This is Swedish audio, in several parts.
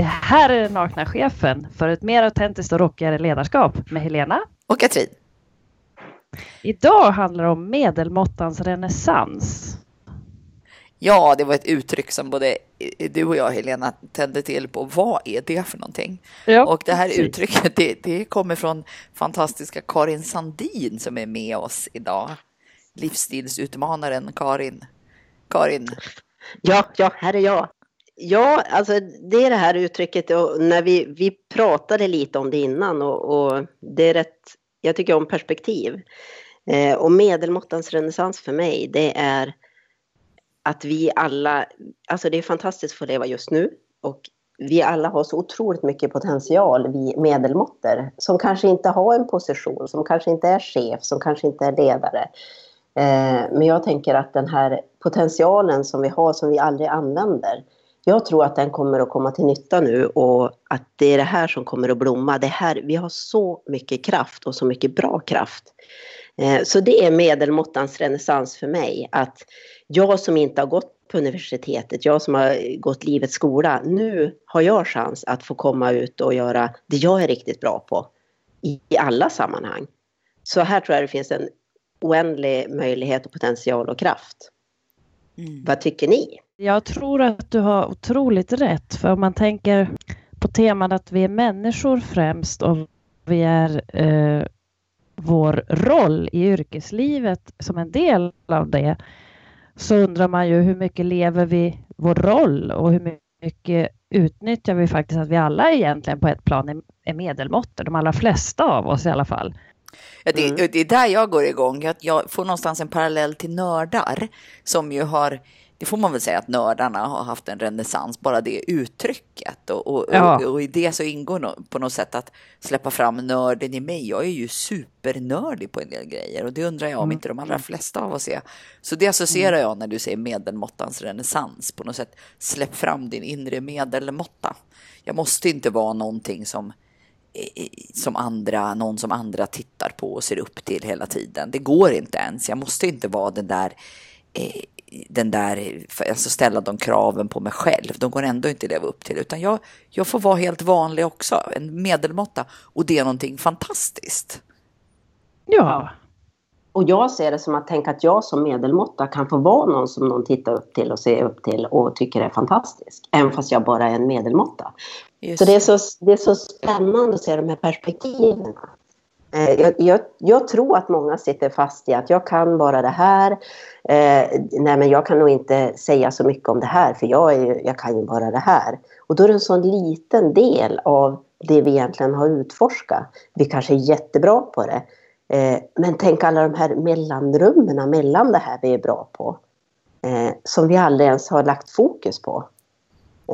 Det här är den nakna chefen för ett mer autentiskt och rockigare ledarskap med Helena. Och Katrin. Idag handlar det om medelmåttans renässans. Ja, det var ett uttryck som både du och jag, Helena, tände till på. Vad är det för någonting? Ja, och det här precis. uttrycket, det, det, kommer från fantastiska Karin Sandin som är med oss idag. Livsstilsutmanaren Karin. Karin. Ja, ja, här är jag. Ja, alltså det är det här uttrycket och när vi, vi pratade lite om det innan och, och det är rätt, jag tycker om perspektiv. Eh, och medelmåttans renässans för mig, det är att vi alla, alltså det är fantastiskt att få leva just nu och vi alla har så otroligt mycket potential, vi medelmåttor, som kanske inte har en position, som kanske inte är chef, som kanske inte är ledare. Eh, men jag tänker att den här potentialen som vi har, som vi aldrig använder, jag tror att den kommer att komma till nytta nu och att det är det här som kommer att blomma. Det här, vi har så mycket kraft och så mycket bra kraft. Eh, så det är medelmåttans renässans för mig. Att jag som inte har gått på universitetet, jag som har gått livets skola, nu har jag chans att få komma ut och göra det jag är riktigt bra på i alla sammanhang. Så här tror jag det finns en oändlig möjlighet och potential och kraft. Mm. Vad tycker ni? Jag tror att du har otroligt rätt, för om man tänker på temat att vi är människor främst och vi är eh, vår roll i yrkeslivet som en del av det, så undrar man ju hur mycket lever vi vår roll och hur mycket utnyttjar vi faktiskt att vi alla egentligen på ett plan är medelmåttor, de allra flesta av oss i alla fall. Ja, det, mm. det är där jag går igång. Jag, jag får någonstans en parallell till nördar som ju har det får man väl säga att nördarna har haft en renässans, bara det uttrycket. Och, och, ja. och, och, i det så ingår på något sätt att släppa fram nörden i mig. Jag är ju supernördig på en del grejer och det undrar jag om mm. inte de allra flesta av oss är. Så det associerar mm. jag när du säger medelmåttans renässans. På något sätt släpp fram din inre medelmåtta. Jag måste inte vara någonting som som andra, någon som andra tittar på och ser upp till hela tiden. Det går inte ens. Jag måste inte vara den där eh, den där, alltså ställa de kraven på mig själv. De går ändå inte att leva upp till. Utan jag, jag får vara helt vanlig också, en medelmåtta. Och det är någonting fantastiskt. Ja. Och jag ser det som att tänka att jag som medelmåtta kan få vara någon som någon tittar upp till och ser upp till och tycker är fantastisk. Även fast jag bara är en medelmåtta. Just. Så det är så, det är så spännande att se de här perspektiven. Eh, jag, jag, jag, tror att många sitter fast i att jag kan bara det här. Eh, nej, men jag kan nog inte säga så mycket om det här för jag, är, jag kan ju bara det här. Och då är det en sån liten del av det vi egentligen har utforskat. Vi kanske är jättebra på det. Eh, men tänk alla de här mellanrummen mellan det här vi är bra på. Eh, som vi aldrig ens har lagt fokus på.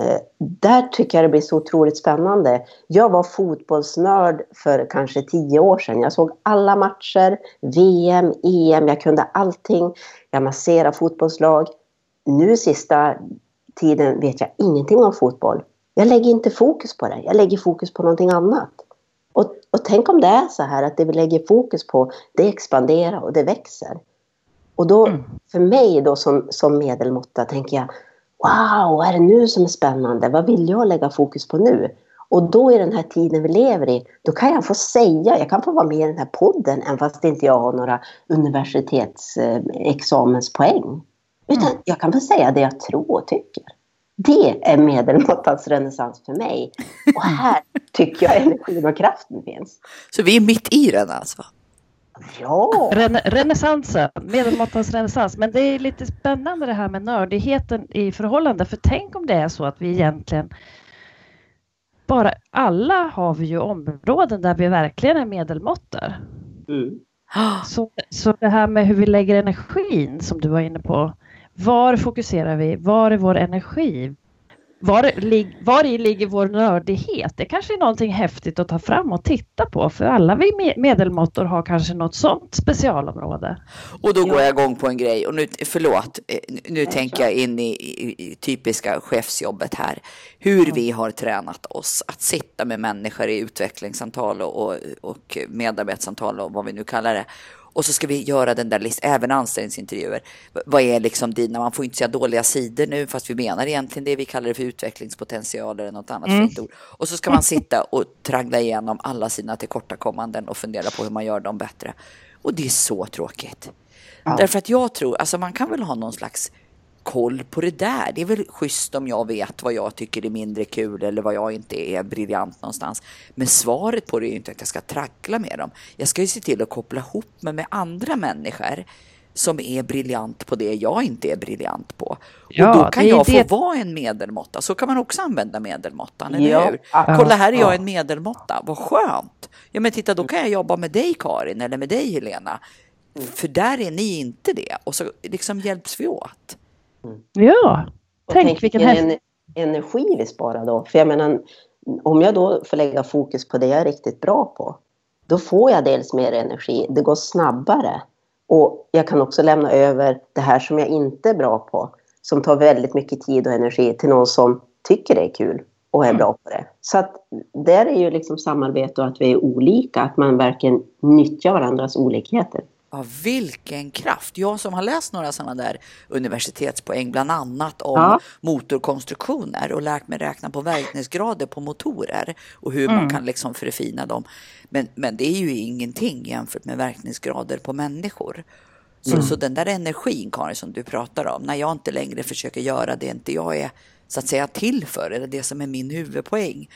Eh, där tycker jag det blir så otroligt spännande. Jag var fotbollsnörd för kanske tio år sedan. Jag såg alla matcher, VM, EM, jag kunde allting. Jag masserade fotbollslag. Nu sista tiden vet jag ingenting om fotboll. Jag lägger inte fokus på det. Jag lägger fokus på någonting annat. Och, och tänk om det är så här att det vi lägger fokus på, det expanderar och det växer. Och då, mm. för mig då som, som medelmåtta tänker jag, Wow, vad är det nu som är spännande? Vad vill jag lägga fokus på nu? Och då i den här tiden vi lever i, då kan jag få säga, jag kan få vara med i den här podden även fast inte jag har några universitetsexamenspoäng. Utan mm. jag kan få säga det jag tror och tycker. Det är medelmåttans renässans för mig. Och här tycker jag energin och kraften finns. Så vi är mitt i den alltså? Ja! Ren renässansen, medelmåttans renässans. Men det är lite spännande det här med nördigheten i förhållande. För tänk om det är så att vi egentligen bara alla har vi ju områden där vi verkligen är medelmåttor. Mm. Så, så det här med hur vi lägger energin som du var inne på. Var fokuserar vi? Var är vår energi? Var, var i ligger vår nördighet? Det kanske är någonting häftigt att ta fram och titta på för alla vi medelmåttor har kanske något sånt specialområde. Och då går jag igång på en grej och nu, förlåt, eh, nu jag tänker jag in i, i, i, typiska chefsjobbet här. Hur vi har tränat oss att sitta med människor i utvecklingssamtal och, och, och medarbetssamtal och vad vi nu kallar det Och så ska vi göra den där listan, även anställningsintervjuer. Vad är liksom dina, man får inte säga dåliga sidor nu, fast vi menar egentligen det vi kallar det för utvecklingspotential eller något annat mm. fint ord. Och så ska man sitta och traggla igenom alla sina tillkortakommanden och fundera på hur man gör dem bättre. Och det är så tråkigt. Ja. Därför att jag tror, alltså man kan väl ha någon slags koll på det där. Det är väl schysst om jag vet vad jag tycker är mindre kul eller vad jag inte är briljant någonstans. Men svaret på det är ju inte att jag ska traggla med dem. Jag ska ju se till att koppla ihop mig med andra människor som är briljant på det jag inte är briljant på. Ja, och då kan jag det... få vara en medelmåtta. Så kan man också använda medelmåttan, eller ja. hur? Kolla, här är jag en medelmåtta. Vad skönt! Ja, men titta, då kan jag jobba med dig, Karin, eller med dig, Helena. För där är ni inte det. Och så liksom hjälps vi åt. Mm. Ja, tänk, tänk vilken en, energi vi sparar då. För jag menar, om jag då får lägga fokus på det jag är riktigt bra på, då får jag dels mer energi, det går snabbare. Och jag kan också lämna över det här som jag inte är bra på, som tar väldigt mycket tid och energi till någon som tycker det är kul och är mm. bra på det. Så att där är ju liksom samarbete och att vi är olika, att man verkligen nyttjar varandras olikheter. Ja, vilken kraft! Jag som har läst några sådana där universitetspoäng, bland annat om ja. motorkonstruktioner och lärt mig räkna på verkningsgrader på motorer och hur mm. man kan liksom förfina dem. Men, men det är ju ingenting jämfört med verkningsgrader på människor. Så, mm. så den där energin, Karin, som du pratar om, när jag inte längre försöker göra det inte jag är så att säga till för, eller det som är min huvudpoäng,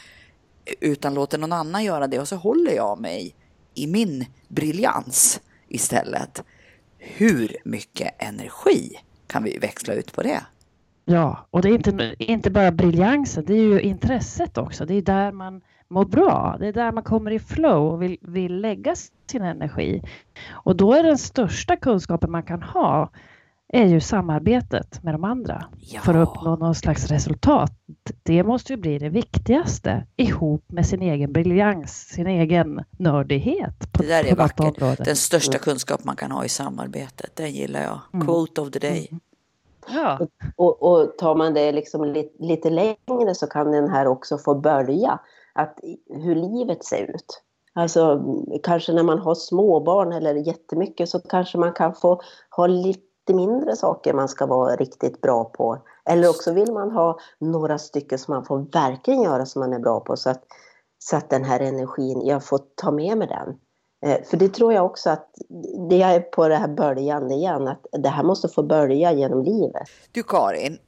utan låter någon annan göra det och så håller jag mig i min briljans istället. Hur mycket energi kan vi växla ut på det? Ja, och det är inte, inte bara briljansen, det är ju intresset också. Det är där man mår bra. Det är där man kommer i flow och vill, vill lägga sin energi. Och då är den största kunskapen man kan ha är ju samarbetet med de andra ja. för att uppnå någon slags resultat. Det måste ju bli det viktigaste ihop med sin egen briljans, sin egen nördighet. På, det där är vackert. Den största mm. kunskap man kan ha i samarbetet, den gillar jag. Mm. Quote of the day. Mm. Ja. Och, och, och, tar man det liksom lite, lite längre så kan den här också få börja att hur livet ser ut. Alltså kanske när man har småbarn eller jättemycket så kanske man kan få ha lite Lite mindre saker man ska vara riktigt bra på. Eller också vill man ha några stycken som man får verkligen göra som man är bra på så att, så att den här energin, jag får ta med mig den. Eh, för det tror jag också att det är på det här början igen, att det här måste få börja genom livet. Du Karin,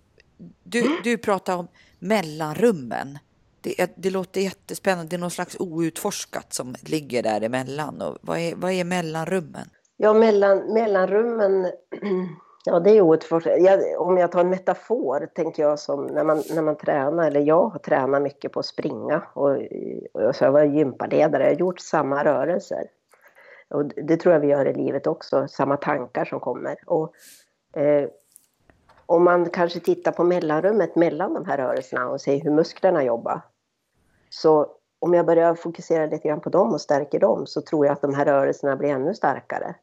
du, du pratar om mellanrummen. Det, det låter jättespännande. Det är något slags outforskat som ligger däremellan. Och vad, är, vad är mellanrummen? Ja, mellan, mellanrummen, ja det är outforskat. om jag tar en metafor tänker jag som när man, när man tränar, eller jag har tränat mycket på att springa och, och så jag var gympaledare, jag har gjort samma rörelser. Och det tror jag vi gör i livet också, samma tankar som kommer. Och, eh, om man kanske tittar på mellanrummet mellan de här rörelserna och ser hur musklerna jobbar. Så om jag börjar fokusera lite grann på dem och stärker dem så tror jag att de här rörelserna blir ännu starkare.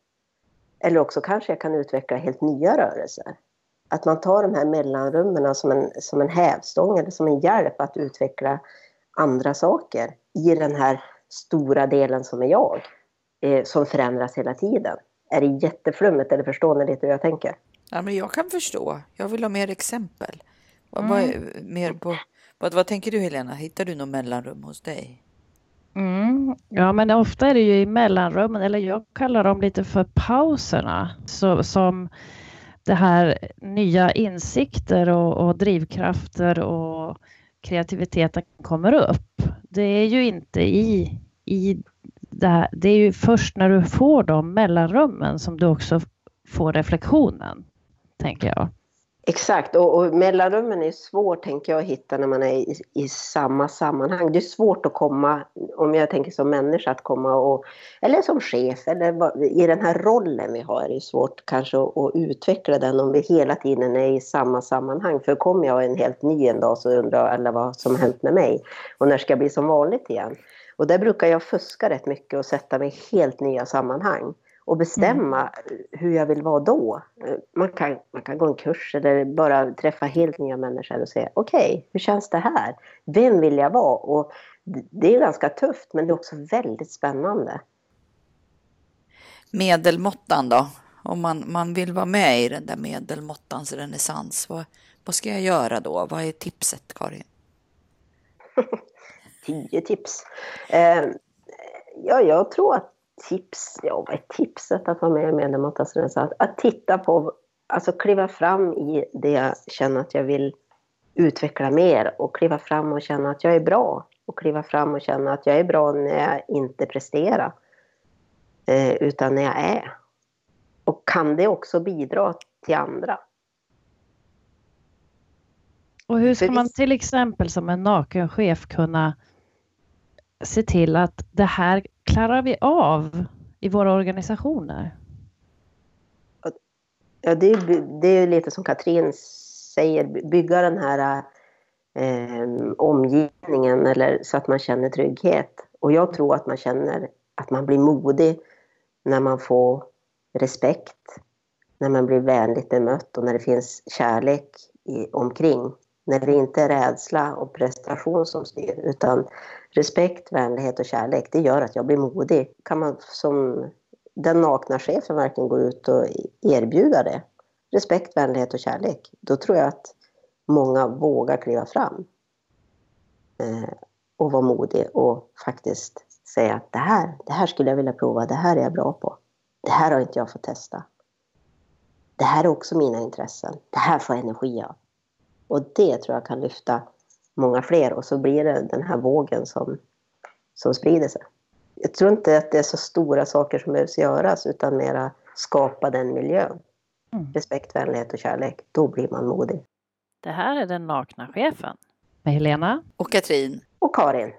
Eller också kanske jag kan utveckla helt nya rörelser. Att man tar de här mellanrummen som en, som en hävstång eller som en hjälp att utveckla andra saker i den här stora delen som är jag, eh, som förändras hela tiden. Är det jätteflummigt eller förstår ni lite hur jag tänker? Ja, men jag kan förstå. Jag vill ha mer exempel. Mm. Vad, mer på, vad, vad tänker du Helena? Hittar du något mellanrum hos dig? Mm. Ja, men ofta är det ju i mellanrummen, eller jag kallar dem lite för pauserna, så, som det här nya insikter och, och drivkrafter och kreativiteten kommer upp. Det är ju inte i, i det här, det är ju först när du får de mellanrummen som du också får reflektionen, tänker jag. Exakt, och, och mellanrummen är svårt tänker jag att hitta när man är i, i, samma sammanhang. Det är svårt att komma, om jag tänker som människa, att komma och, eller som chef, eller i den här rollen vi har, är det svårt kanske att, att, utveckla den om vi hela tiden är i samma sammanhang. För kommer jag en helt ny en dag så undrar alla vad som hänt med mig. Och när ska jag bli som vanligt igen? Och där brukar jag fuska rätt mycket och sätta mig i helt nya sammanhang och bestämma mm. hur jag vill vara då. Man kan, man kan gå en kurs eller bara träffa helt nya människor och säga okej, okay, hur känns det här? Vem vill jag vara? Och det är ganska tufft men det är också väldigt spännande. Medelmåttan då? Om man, man vill vara med i den där medelmåttans renässans, vad, vad ska jag göra då? Vad är tipset, Karin? Tio tips. Eh, ja, jag tror att tips, ja vad är tipset att vara med i medelmåttans renässans? Att titta på, alltså kliva fram i det jag känner att jag vill utveckla mer och kliva fram och känna att jag är bra. Och kliva fram och känna att jag är bra när jag inte presterar. Eh, utan när jag är. Och kan det också bidra till andra. Och hur ska man till exempel som en naken chef kunna se till att det här klarar vi av i våra organisationer? Ja, det är, det är lite som Katrin säger, bygga den här eh, omgivningen eller så att man känner trygghet. Och jag tror att man känner att man blir modig när man får respekt, när man blir vänligt bemött och när det finns kärlek i, omkring. När det inte är rädsla och prestation som styr utan respekt, vänlighet och kärlek. Det gör att jag blir modig. Kan man som den nakna chefen verkligen gå ut och erbjuda det? Respekt, vänlighet och kärlek. Då tror jag att många vågar kliva fram. Eh, och vara modig och faktiskt säga att det här, det här skulle jag vilja prova, det här är jag bra på. Det här har inte jag fått testa. Det här är också mina intressen. Det här får jag energi av. Och det tror jag kan lyfta många fler och så blir det den här vågen som, som sprider sig. Jag tror inte att det är så stora saker som behövs göras utan mera skapa den miljön. Mm. Respekt, vänlighet och kärlek. Då blir man modig. Det här är den nakna chefen. Med Helena. Och Katrin. Och Karin.